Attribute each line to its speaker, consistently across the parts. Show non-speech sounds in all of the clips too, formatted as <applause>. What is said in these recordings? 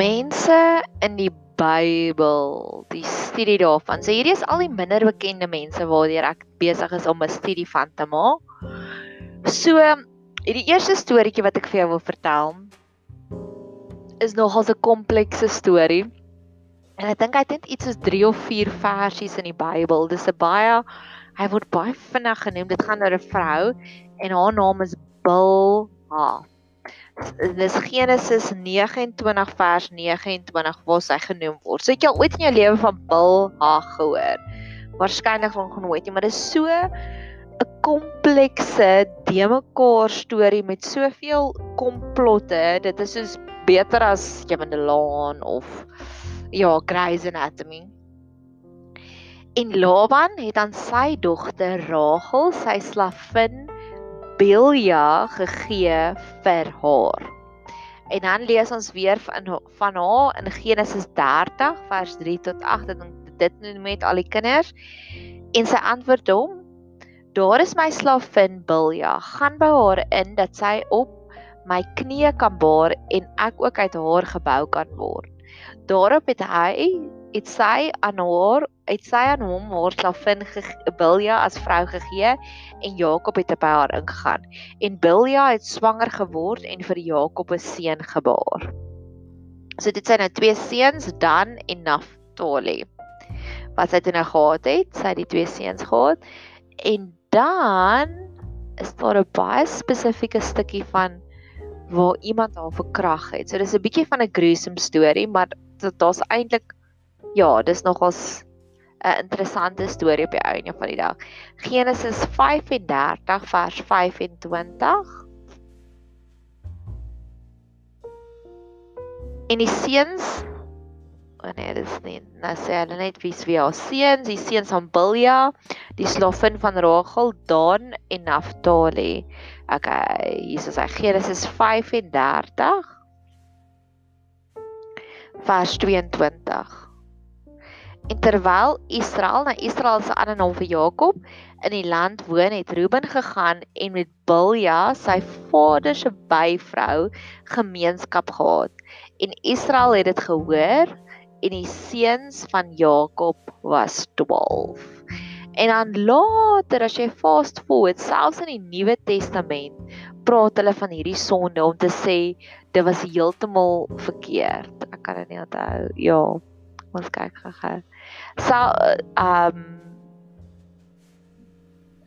Speaker 1: mense in die Bybel, die studie daarvan. So hierdie is al die minder bekende mense waardeur ek besig is om 'n studie van te maak. So hierdie eerste storieetjie wat ek vir jou wil vertel is nogal 'n komplekse storie. En ek dink hy het net iets soos 3 of 4 versies in die Bybel. Dis 'n baie hy word baie vinnig genoem. Dit gaan oor 'n vrou en haar naam is Bilha dis Genesis 29 vers 29 waar sy genoem word. So het jy al ooit in jou lewe van Bilha gehoor? Waarskynlik van genooit nie, maar dit is so 'n komplekse, de mekaar storie met soveel komplotte. Dit is soos beter as Kevin Delaan of ja, Grey's Anatomy. En Laban het aan sy dogter Rachel, sy slavin Bilja gegee vir haar. En dan lees ons weer van van haar in Genesis 30 vers 3 tot 8 en dit noem met al die kinders. En sy antwoord hom: Daar is my slavin Bilja, gaan by haar in dat sy op my knieë kan baar en ek ook uit haar gebou kan word. Daarop het hy het sy aan haar het sy aan hom haar slavin Bilja as vrou gegee en Jakob het by haar ingegaan en Bilja het swanger geword en vir Jakob 'n seun gebaar. So dit sy nou twee seuns Dan en Naftali. Wat sy toe nou gehad het, sy het die twee seuns gehad en dan is daar 'n baie spesifieke stukkie van waar iemand haar verkrag het. So dis 'n bietjie van 'n gruesome storie, maar daar's eintlik ja, dis nogals 'n interessante storie op die einde van die dag. Genesis 35 vers 25. En die seuns Oh nee, dis nie. Nou sê hulle net wie's wie haar seuns, die seuns van Bilja, die slavin van Rachel, Dan en Naphtali. Okay, hier is hy Genesis 35 vers 22. En terwyl Israel na Israel se ander naam vir Jakob in die land woon, het Reuben gegaan en met Bilja, sy vader se byvrou, gemeenskap gehad. En Israel het dit gehoor en die seuns van Jakob was 12. En dan later as jy fast forward, selfs in die Nuwe Testament, praat hulle van hierdie sonde om te sê dit was heeltemal verkeerd. Ek kan dit nie onthou. Ja, ons kyk gou-gou sal um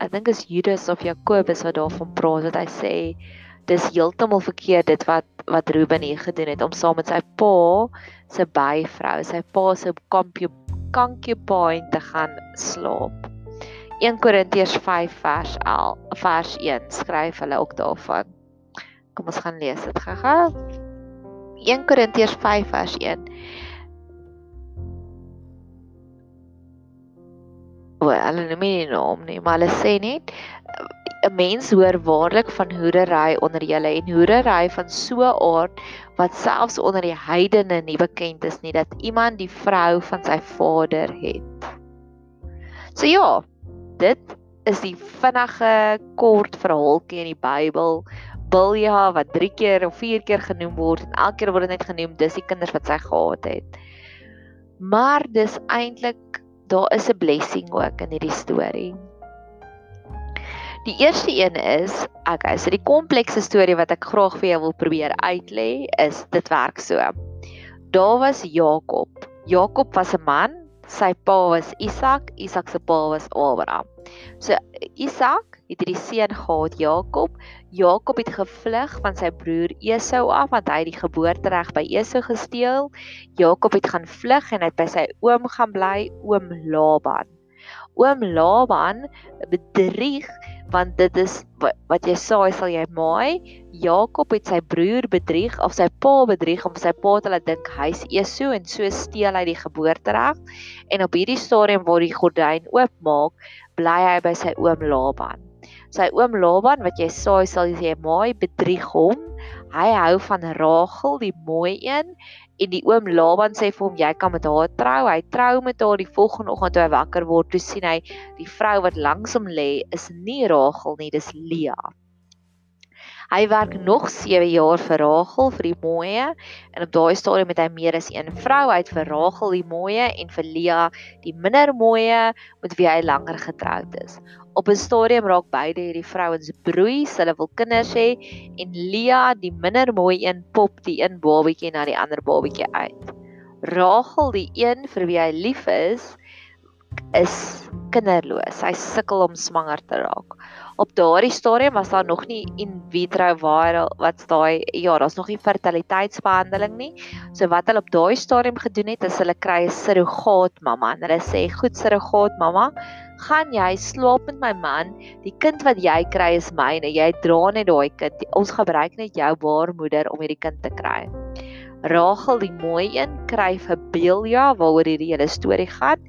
Speaker 1: ek dink is Judas of Jakobus wat daarvan praat wat hy sê dis heeltemal verkeerd dit wat wat Ruben hier gedoen het om saam met sy pa se byvrou, sy pa se concubine te gaan slaap. 1 Korintiërs 5 vers 11 vers 1 skryf hulle ook daarvan. Kom ons gaan lees dit gou-gou. 1 Korintiërs 5 vers 1 hulle noem nie die naam nie, maar hulle sê net 'n mens hoor waarlik van hoerery onder julle en hoerery van so 'n aard wat selfs onder die heidene nie bekend is nie dat iemand die vrou van sy vader het. So ja, dit is die vinnige kort verhaaltjie in die Bybel. Bilja wat 3 keer of 4 keer genoem word en elke keer word dit net genoem dis die kinders wat sy gehad het. Maar dis eintlik daar is 'n blessing ook in hierdie storie. Die eerste een is, okay, so die komplekse storie wat ek graag vir jou wil probeer uitlê is dit werk so. Daar was Jakob. Jakob was 'n man, sy pa was Isak, Isak se pa was Abraham. So Isak het hierdie seun gehad Jakob. Jakob het gevlug van sy broer Esau af want hy het die geboortereg by Esau gesteel. Jakob het gaan vlug en het by sy oom gaan bly, oom Laban. Oom Laban bedrieg want dit is wat jy saai sal jy maai. Jakob het sy broer bedrieg of sy pa bedrieg om sy pa te laat dink hy's Esau en so steel hy die geboortereg. En op hierdie stadium waar die gordyn oopmaak, bly hy by sy oom Laban sy oom Laban wat jy saai sal jy mooi bedrieg hom. Hy hou van Rachel, die mooi een, en die oom Laban sê vir hom jy kan met haar trou. Hy trou met haar die volgende oggend toe hy wakker word, toe sien hy die vrou wat langs hom lê is nie Rachel nie, dis Lea. Hy werk nog 7 jaar vir Rachel vir die mooie en op daai stadium het hy meer as een vrou. Hy het vir Rachel die mooie en vir Leah die minder mooie met wie hy langer getroud is. Op 'n stadium raak beide hierdie vrouens broei, hulle wil kinders hê en Leah, die minder mooi een, pop die een babatjie na die ander babatjie uit. Rachel, die een vir wie hy lief is, is kinderloos. Hy sukkel om swanger te raak. Op daardie stadium was daar nog nie in vitro viral wat's daai ja, daar's nog nie fertiliteitsbehandeling nie. So wat hulle op daai stadium gedoen het, is hulle kry 'n surrogaat mamma en hulle sê, "Goed surrogaat mamma, gaan jy slaap met my man. Die kind wat jy kry is myne. Jy dra net daai kind. Ons gebruik net jou baarmoeder om hierdie kind te kry." Rachel die mooi een kry vir Belia waaroor hierdie hele storie gaan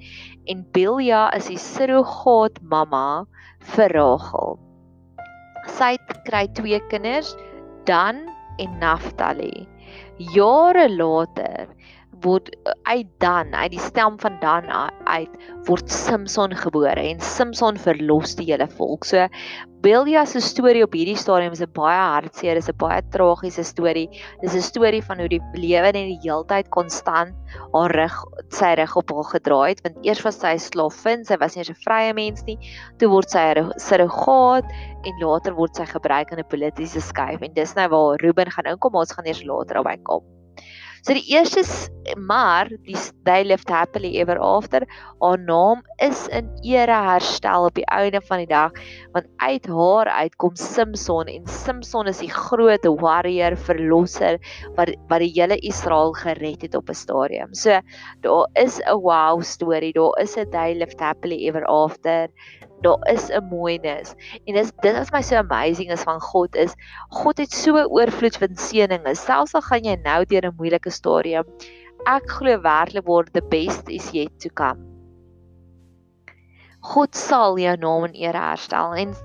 Speaker 1: en Bilja is die surrogaat mamma vir Rachel. Sy kry twee kinders, Dan en Naftali. Jare later word uit Dan, uit die stam van Dan uit word Samson gebore en Samson verlos die hele volk. So Belia se storie op hierdie stadium is 'n baie hartseer, is 'n baie tragiese storie. Dis 'n storie van hoe die lewe net die heeltyd konstant haar rug sy rug op haar gedraai het, want eers was sy 'n slaafin, sy was nie 'n vrye mens nie. Toe word sy 'n surrogaat en later word sy gebruik in 'n politieke skuif en dis nou waar Ruben gaan inkom, ons gaan eers later hy kom. So die eerste maar die they lived happily ever after. Haar naam is in ere herstel op die einde van die dag want uit haar uitkom Samson en Samson is die groot warrior verlosser wat wat die hele Israel gered het op 'n stadium. So daar is 'n wow storie. Daar is 'n they lived happily ever after daar is 'n mooinis. En dis dit is my so amazing is van God is God het so oorvloed van seëninge. Selfs al gaan jy nou deur 'n moeilike stadium, ek glo werklik word the best is yet to come. God sal jou naam en eer herstel en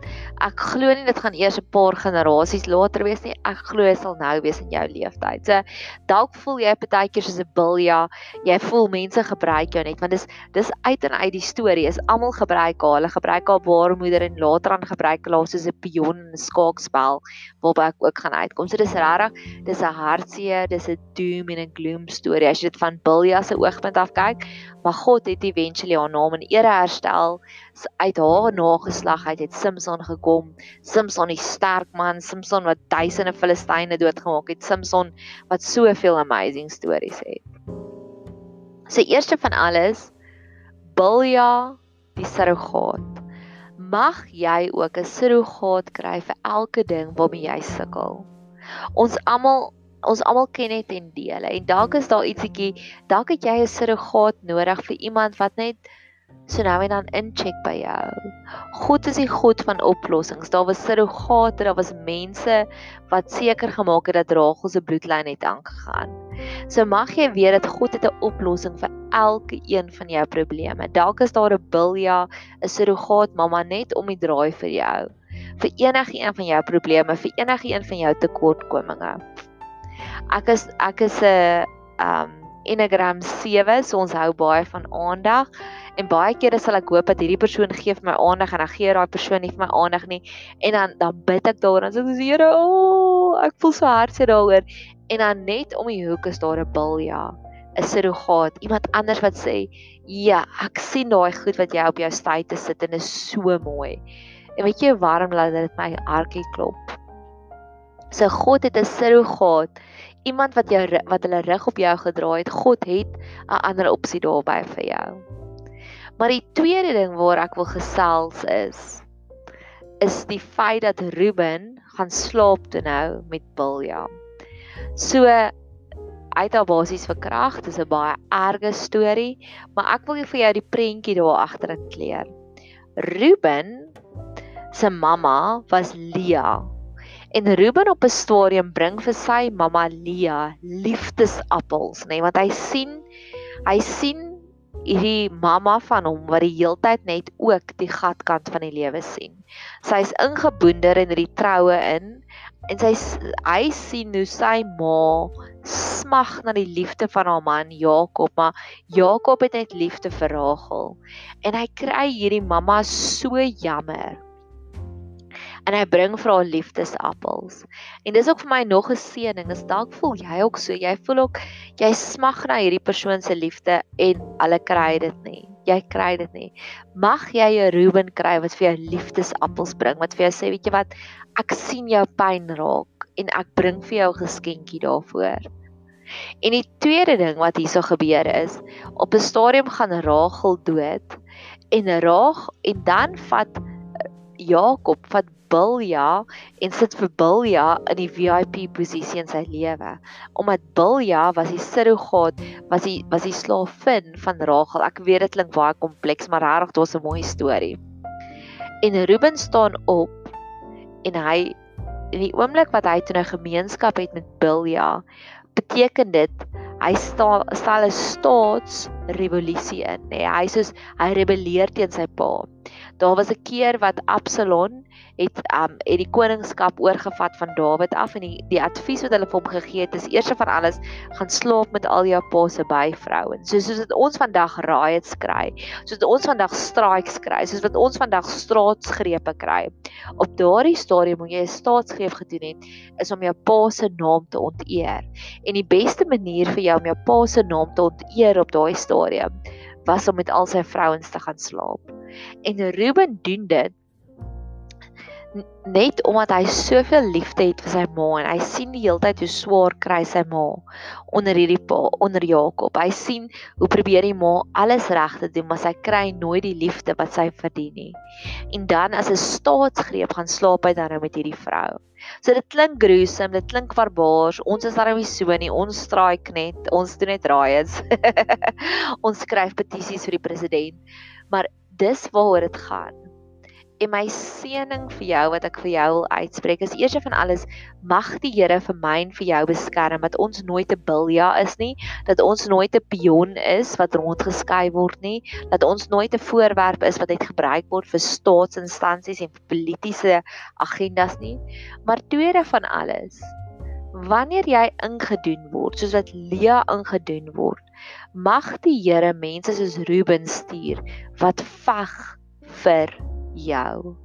Speaker 1: ek glo nie dit gaan eers 'n paar generasies later wees nie. Ek glo dit sal nou wees in jou lewenstyd. So dalk voel jy partykeer soos 'n bilja. Jy voel mense gebruik jou net want dis dis uit en uit die storie is almal gebruik haar. Hulle gebruik haar baarmoeder en later aan gebruik hulle soos 'n pion in 'n skaakspel waarby ek ook gaan uitkom. So dis regtig dis 'n hartseer, dis 'n doom en 'n gloom storie as jy dit van bilja se oogpunt af kyk. Maar God het eventually haar naam en ere herstel uit haar nageslag uit het Samson gekom. Samson die sterk man, Samson wat duisende Filistyne doodgemaak het, Samson wat soveel amazing stories het. Sy eerste van alles, Bilja die surrogaat. Mag jy ook 'n surrogaat kry vir elke ding waarmee jy sukkel. Ons almal ons almal ken net en dele en dalk is daar ietsiekie, dalk het jy 'n surrogaat nodig vir iemand wat net so nou en dan incheck by jou. God is die God van oplossings. Daar was surrogate, daar was mense wat seker gemaak het dat Rachel se bloedlyn het aangegaan. So mag jy weet dat God het 'n oplossing vir elke een van jou probleme. Dalk is daar 'n bilja, 'n surrogaat mamma net om die draai vir jou. Vir enige een van jou probleme, vir enige een van jou tekortkominge. Ek is ek is 'n um Enneagram 7, so ons hou baie van aandag. En baie kere sal ek hoop dat hierdie persoon gee vir my aandag en dan gee daai persoon nie vir my aandag nie. En dan dan bid ek daaroor en sê ek Here, o, oh, ek voel so hartseer daaroor. En dan net om die hoek is daar 'n bilja, 'n surrogaat, iemand anders wat sê, "Ja, ek sien daai goed wat jy op jou styte sit en is so mooi." En weet jy waarom laat dit my hartjie klop? So God het 'n surrogaat, iemand wat jou wat hulle rug op jou gedraai het. God het 'n ander opsie daarby vir jou. Maar die tweede ding waar ek wil gesels is is die feit dat Ruben gaan slaap toe nou met Bilja. So uit haar basies verkrag, dis 'n baie erge storie, maar ek wil vir jou die prentjie daar agter kleer. Ruben se mamma was Lia. En Ruben op 'n stadium bring vir sy mamma Lia liefdesappels, nê, nee, want hy sien hy sien hierdie mamma van hom wat die heeltyd net ook die gatkant van die lewe sien. Sy's ingeboender in hierdie troue in en sy hy sien hoe sy ma smag na die liefde van haar man Jakob, maar Jakob het net liefde vir Rachel. En hy kry hierdie mamma so jammer. En hy bring vir haar liefdesappels. En dis ook vir my nog 'n seëning. Dis dalk voel jy ook so. Jy voel ook jy smag na hierdie persoon se liefde en hulle kry dit nie. Jy kry dit nie. Mag jy 'n Ruben kry wat vir jou liefdesappels bring, wat vir jou sê, weet jy wat, ek sien jou pyn raak en ek bring vir jou 'n geskenkie daarvoor. En die tweede ding wat hierso gebeur is, op 'n stadium gaan Rachel dood en Rach en dan vat Jakob vat Bilja en sit vir Bilja in die VIP posisie in sy lewe. Omdat Bilja was die surrogaat, was die was die slaafin van Rachel. Ek weet dit klink baie kompleks, maar regtig was 'n mooi storie. En Ruben staan op en hy in die oomblik wat hy toe 'n gemeenskap het met Bilja, beteken dit hy stel stel 'n staatsrevolusie in. Nee, hy soos hy rebelleer teen sy pa. Daar was 'n keer wat Absalom het um het die koningskap oorgevat van Dawid af en die die advies wat hulle vir hom gegee het is eers van alles gaan slaap met al jou pa se byvrouens. So soos dit ons vandag riots kry, soos dit ons vandag strikes kry, soos wat ons vandag straatsgrepe kry. Op daardie stadium moet jy 'n staatsgreep gedoen het is om jou pa se naam te onteer. En die beste manier vir jou om jou pa se naam te onteer op daai stadium was om met al sy vrouens te gaan slaap. En Ruben doen dit net omdat hy soveel liefde het vir sy ma en hy sien die hele tyd hoe swaar kry sy ma onder hierdie pa onder Jakob. Hy sien hoe probeer die ma alles reg te doen, maar sy kry nooit die liefde wat sy verdien nie. En dan as 'n staatsgreep gaan slaap hy dan nou met hierdie vrou. So dit klink gruesome, dit klink barbaars. Ons is daarom nie so nie. Ons strike net, ons doen net riots. <laughs> ons skryf petisies vir die president. Maar dis waaroor dit gaan. En my seëning vir jou wat ek vir jou wil uitspreek is eers van alles mag die Here vir my en vir jou beskerm dat ons nooit 'n bilja is nie, dat ons nooit 'n pion is wat rondgeskei word nie, dat ons nooit 'n voorwerp is wat net gebruik word vir staatsinstansies en politieke agendas nie, maar tweede van alles Wanneer jy ingedoen word soos wat Lia ingedoen word, mag die Here mense soos Ruben stuur wat veg vir jou.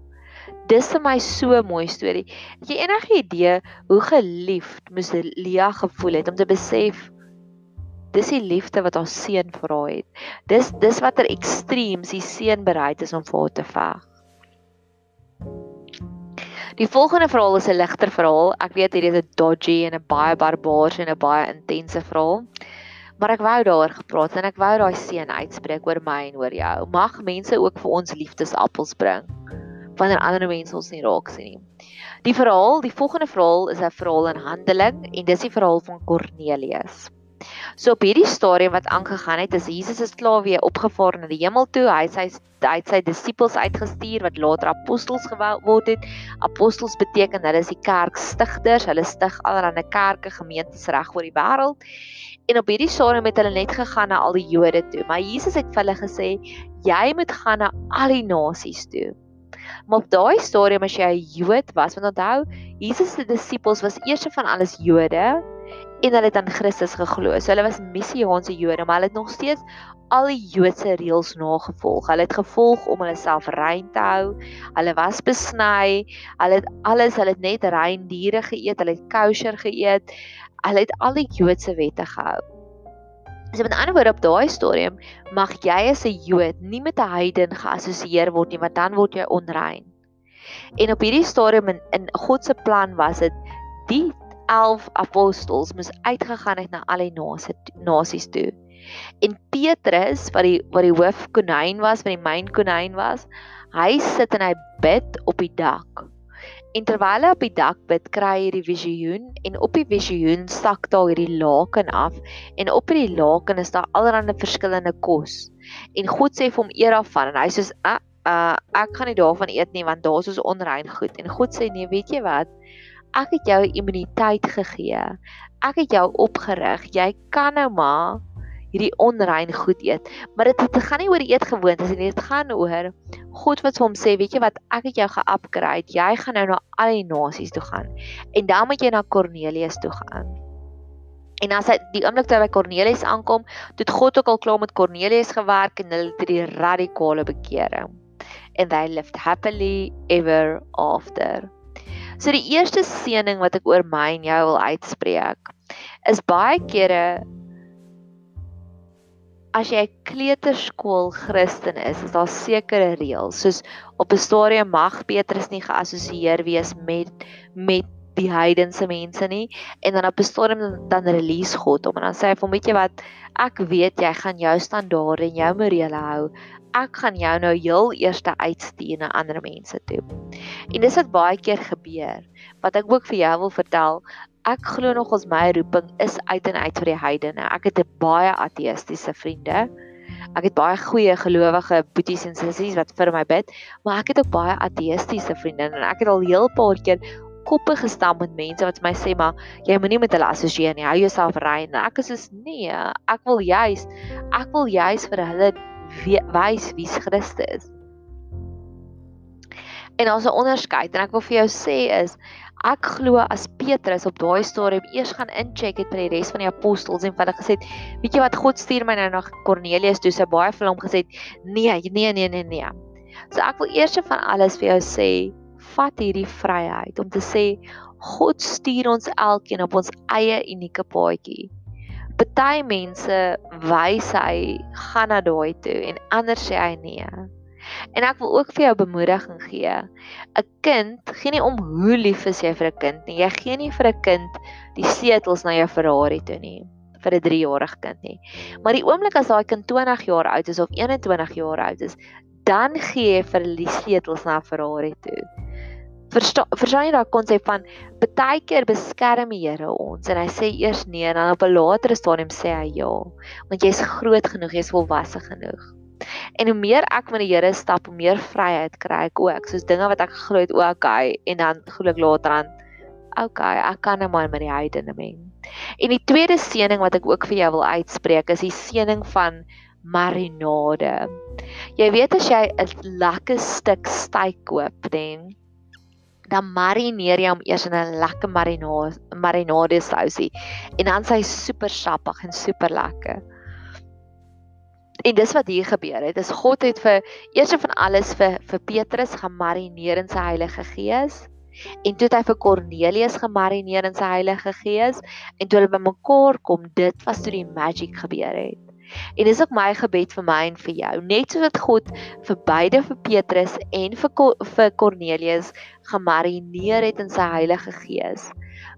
Speaker 1: Dis vir my so 'n mooi storie. Het jy enige idee hoe geliefd moes Lia gevoel het om te besef dis die liefde wat haar seun vir haar het. Dis dis watter ekstreems die seun bereid is om vir haar te veg. Die volgende verhaal is 'n ligter verhaal. Ek weet hierdie is 'n dodgy en 'n baie barbaarse en 'n baie intense verhaal. Maar ek wou daaroor gepraat en ek wou daai seën uitspreek oor my en oor jou. Mag mense ook vir ons liefdesappels bring wanneer ander mense ons nie raak sien nie. Die verhaal, die volgende verhaal is 'n verhaal in Handeling en dis die verhaal van Kornelius. So op hierdie stadium wat aangegaan het, is Jesus is klaar weer opgevaar na die hemel toe. Hy sy hy het sy disippels uitgestuur wat later apostels geword het. Apostels beteken hulle is die kerkstigters. Hulle stig allerlei kerke, gemeentes reg oor die wêreld. En op hierdie stadium het hulle net gegaan na al die Jode toe, maar Jesus het vir hulle gesê jy moet gaan na al die nasies toe. Maar op daai stadium as jy 'n Jood was, want onthou, Jesus se disippels was eers van alles Jode en hulle het aan Christus geglo. So hulle was messiaanse Jode, maar hulle het nog steeds al die Joodse reëls nagevolg. Hulle het gevolg om hulle self rein te hou. Hulle was besny. Hulle het alles, hulle het net rein diere geëet, hulle het kosher geëet hulle het al die Joodse wette gehou. So met ander woorde op daai stadium mag jy as 'n Jood nie met 'n heiden geassosieer word nie want dan word jy onrein. En op hierdie stadium in, in God se plan was dit die 11 apostels moes uitgegaan het na al die nasies toe. En Petrus wat die wat die hoof konyn was, wat die myn konyn was, hy sit en hy bid op die dak. En terwyl hy op die dak bid, kry hy hierdie visioen en op die visioen sak daar hierdie laken af en op hierdie laken is daar allerlei verskillende kos. En God sê vir hom eer daarvan en hy sê uh, uh ek gaan nie daarvan eet nie want daar is so onrein goed. En God sê nee, weet jy wat? Ek het jou immuniteit gegee. Ek het jou opgerig. Jy kan nou maar hierdie onrein goed eet. Maar dit dit gaan nie oor die eetgewoontes nie, dit gaan oor God wat hom sê, weet jy wat, ek het jou ge-upgrade. Jy gaan nou na al die nasies toe gaan. En dan moet jy na Kornelius toe gaan. En as hy die oomblik toe by Kornelius aankom, het God ook al klaar met Kornelius gewerk en hulle het die radikale bekering. And they lived happily ever after. So die eerste seëning wat ek oor my en jou wil uitspreek is baie kere as jy 'n kleuterskool Christen is, is daar sekere reëls. Soos op 'n stadium mag Petrus nie geassosieer wees met met die heidense mense nie. En dan op 'n stadium dan, dan release God hom. En dan sê hy vir hom weet jy wat? Ek weet jy gaan jou standaarde en jou morele hou ek gaan jou nou heel eerste uitstuur na ander mense toe. En dis wat baie keer gebeur. Wat ek ook vir jou wil vertel, ek glo nog ons my roeping is uit en uit vir die heidene. Ek het 'n baie ateïstiese vriende. Ek het baie goeie gelowige boeties en sissies wat vir my bid, maar ek het ook baie ateïstiese vriende en ek het al heel paar keer koppe gestamp met mense wat my sê maar jy moenie met hulle assosieer nie. Hou jouself rein. Ek is soos nee, ek wil juis ek wil juis vir hulle wys wie Christus is. En daar's 'n onderskeid en ek wil vir jou sê is ek glo as Petrus op daai stadium eers gaan incheck het by die res van die apostels en hulle gesê, weet jy wat God stuur my nou na Kornelius toe, sy baie vir hom gesê, nee, nee, nee, nee, nee. So ek wil eers van alles vir jou sê, vat hierdie vryheid om te sê God stuur ons elkeen op ons eie unieke paadjie. Party mense wys hy gaan na daai toe en ander sê hy nee. En ek wil ook vir jou bemoediging gee. 'n Kind gee nie om hoe lief is jy vir 'n kind nie. Jy gee nie vir 'n kind die setels na jou Ferrari toe nie vir 'n 3-jarige kind nie. Maar die oomblik as daai kind 20 jaar oud is of 21 jaar oud is, dan gee jy vir die setels na Ferrari toe verstaan jy daai konsep van baie keer beskerm die Here ons? En hy sê eers nee en dan op 'n later stadium sê hy ja want jy's groot genoeg jy's volwasse genoeg. En hoe meer ek met die Here stap hoe meer vryheid kry ek ook soos dinge wat ek geglo het ook okay en dan glo ek later aan okay ek kan nou maar met die heidene meng. En die tweede seëning wat ek ook vir jou wil uitspreek is die seëning van marinade. Jy weet as jy 'n lekker stuk steak koop dan dan marineer jy hom eers in 'n lekker marinade marinade sousie en dan sy super sappig en super lekker. En dis wat hier gebeur het. Dis God het vir eers van alles vir vir Petrus gemarineer in sy Heilige Gees en toe het hy vir Kornelius gemarineer in sy Heilige Gees en toe hulle bymekaar kom, dit was toe die magic gebeur het. En dis ook my gebed vir my en vir jou. Net soos wat God vir beide vir Petrus en vir vir Kornelius gemarineer het in sy Heilige Gees,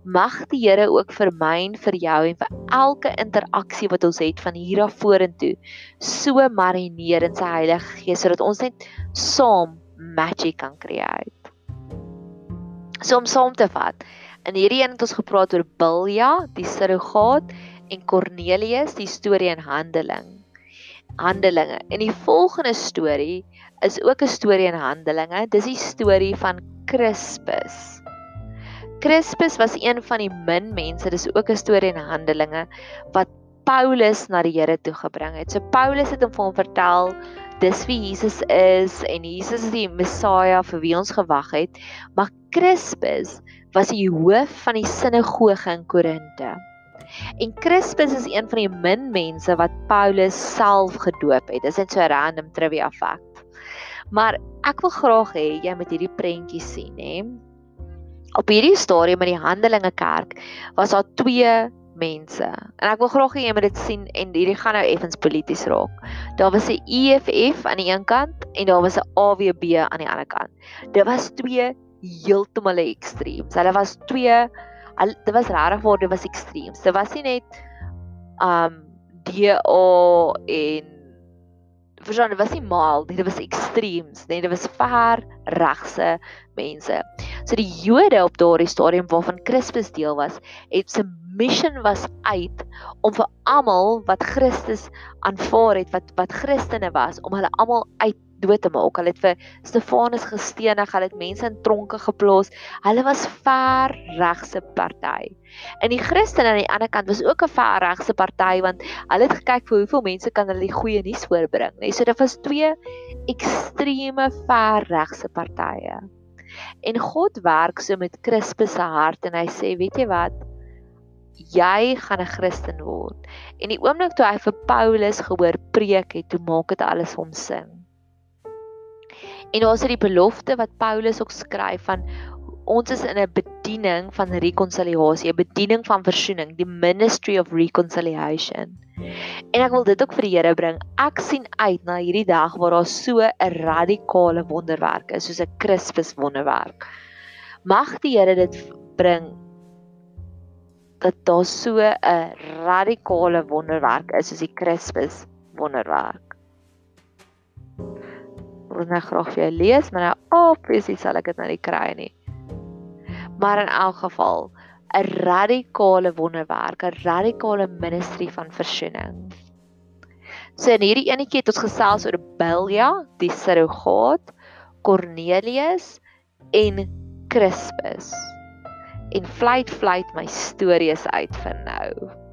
Speaker 1: mag die Here ook vir my en vir jou en vir elke interaksie wat ons het van hier af vorentoe so marineer in sy Heilige Gees sodat ons net saam magic kan create. So om saam te vat. In hierdie een het ons gepraat oor Bilja, die surrogaat en Cornelius die storie in Handeling. Handelinge. En die volgende storie is ook 'n storie in Handelinge. Dis die storie van Crispus. Crispus was een van die min mense, dis ook 'n storie in Handelinge wat Paulus na die Here toe gebring het. So Paulus het hom vir hom vertel dis wie Jesus is en Jesus is die Messia vir wie ons gewag het. Maar Crispus was die hoof van die sinagoge in Korinte. En Crispus is een van die min mense wat Paulus self gedoop het. Dis net so 'n random trivia fact. Maar ek wil graag hê jy moet hierdie prentjie sien, hè. Op hierdie stadium met die Handelinge Kerk was daar twee mense. En ek wil graag hê jy moet dit sien en hierdie gaan nou effens polities raak. Daar was 'n EFF aan die een kant en daar was 'n AWB aan die ander kant. Dit was twee heeltemal ekstreem. Hulle was twee al dit was regtig waar dit was ekstreem. Dit was nie net um DA en verstaan dit was nie maal, dit was ekstreems, nee, dit was ver regse mense. So die Jode op daardie stadium waarvan Christus deel was, het se mission was uit om vir almal wat Christus aanvaar het, wat wat Christene was, om hulle almal uit dood te maak. Hulle het vir Stefanus gestenig, hulle het mense in tronke geplaas. Hulle was ver regse party. En die Christene aan die ander kant was ook 'n ver regse party want hulle het gekyk vir hoeveel mense kan hulle die goeie nuus voorbring, nê. So dit was twee ekstreme ver regse partye. En God werk so met Crispus se hart en hy sê, weet jy wat? Jy gaan 'n Christen word. En die oomblik toe hy vir Paulus gehoor preek het, toe maak dit alles hom sin. En daar's dit die belofte wat Paulus ook skryf van ons is in 'n bediening van rekonsiliasie, 'n bediening van versoening, die ministry of reconciliation. En ek wil dit ook vir die Here bring. Ek sien uit na hierdie dag waar daar so 'n radikale wonderwerk is, soos 'n Christus wonderwerk. Mag die Here dit bring dat daar so 'n radikale wonderwerk is soos die Christus wonderwerk. Wil net graag vir jou lees, maar nou obviously sal ek dit nou nie kry nie. Maar in elk geval 'n radikale wonderwerk, 'n radikale ministry van versoening. So in hierdie enetjie het ons gesels oor Bilja, die surrogaat, Cornelius en Crispus. En fluit fluit my stories uit vir nou.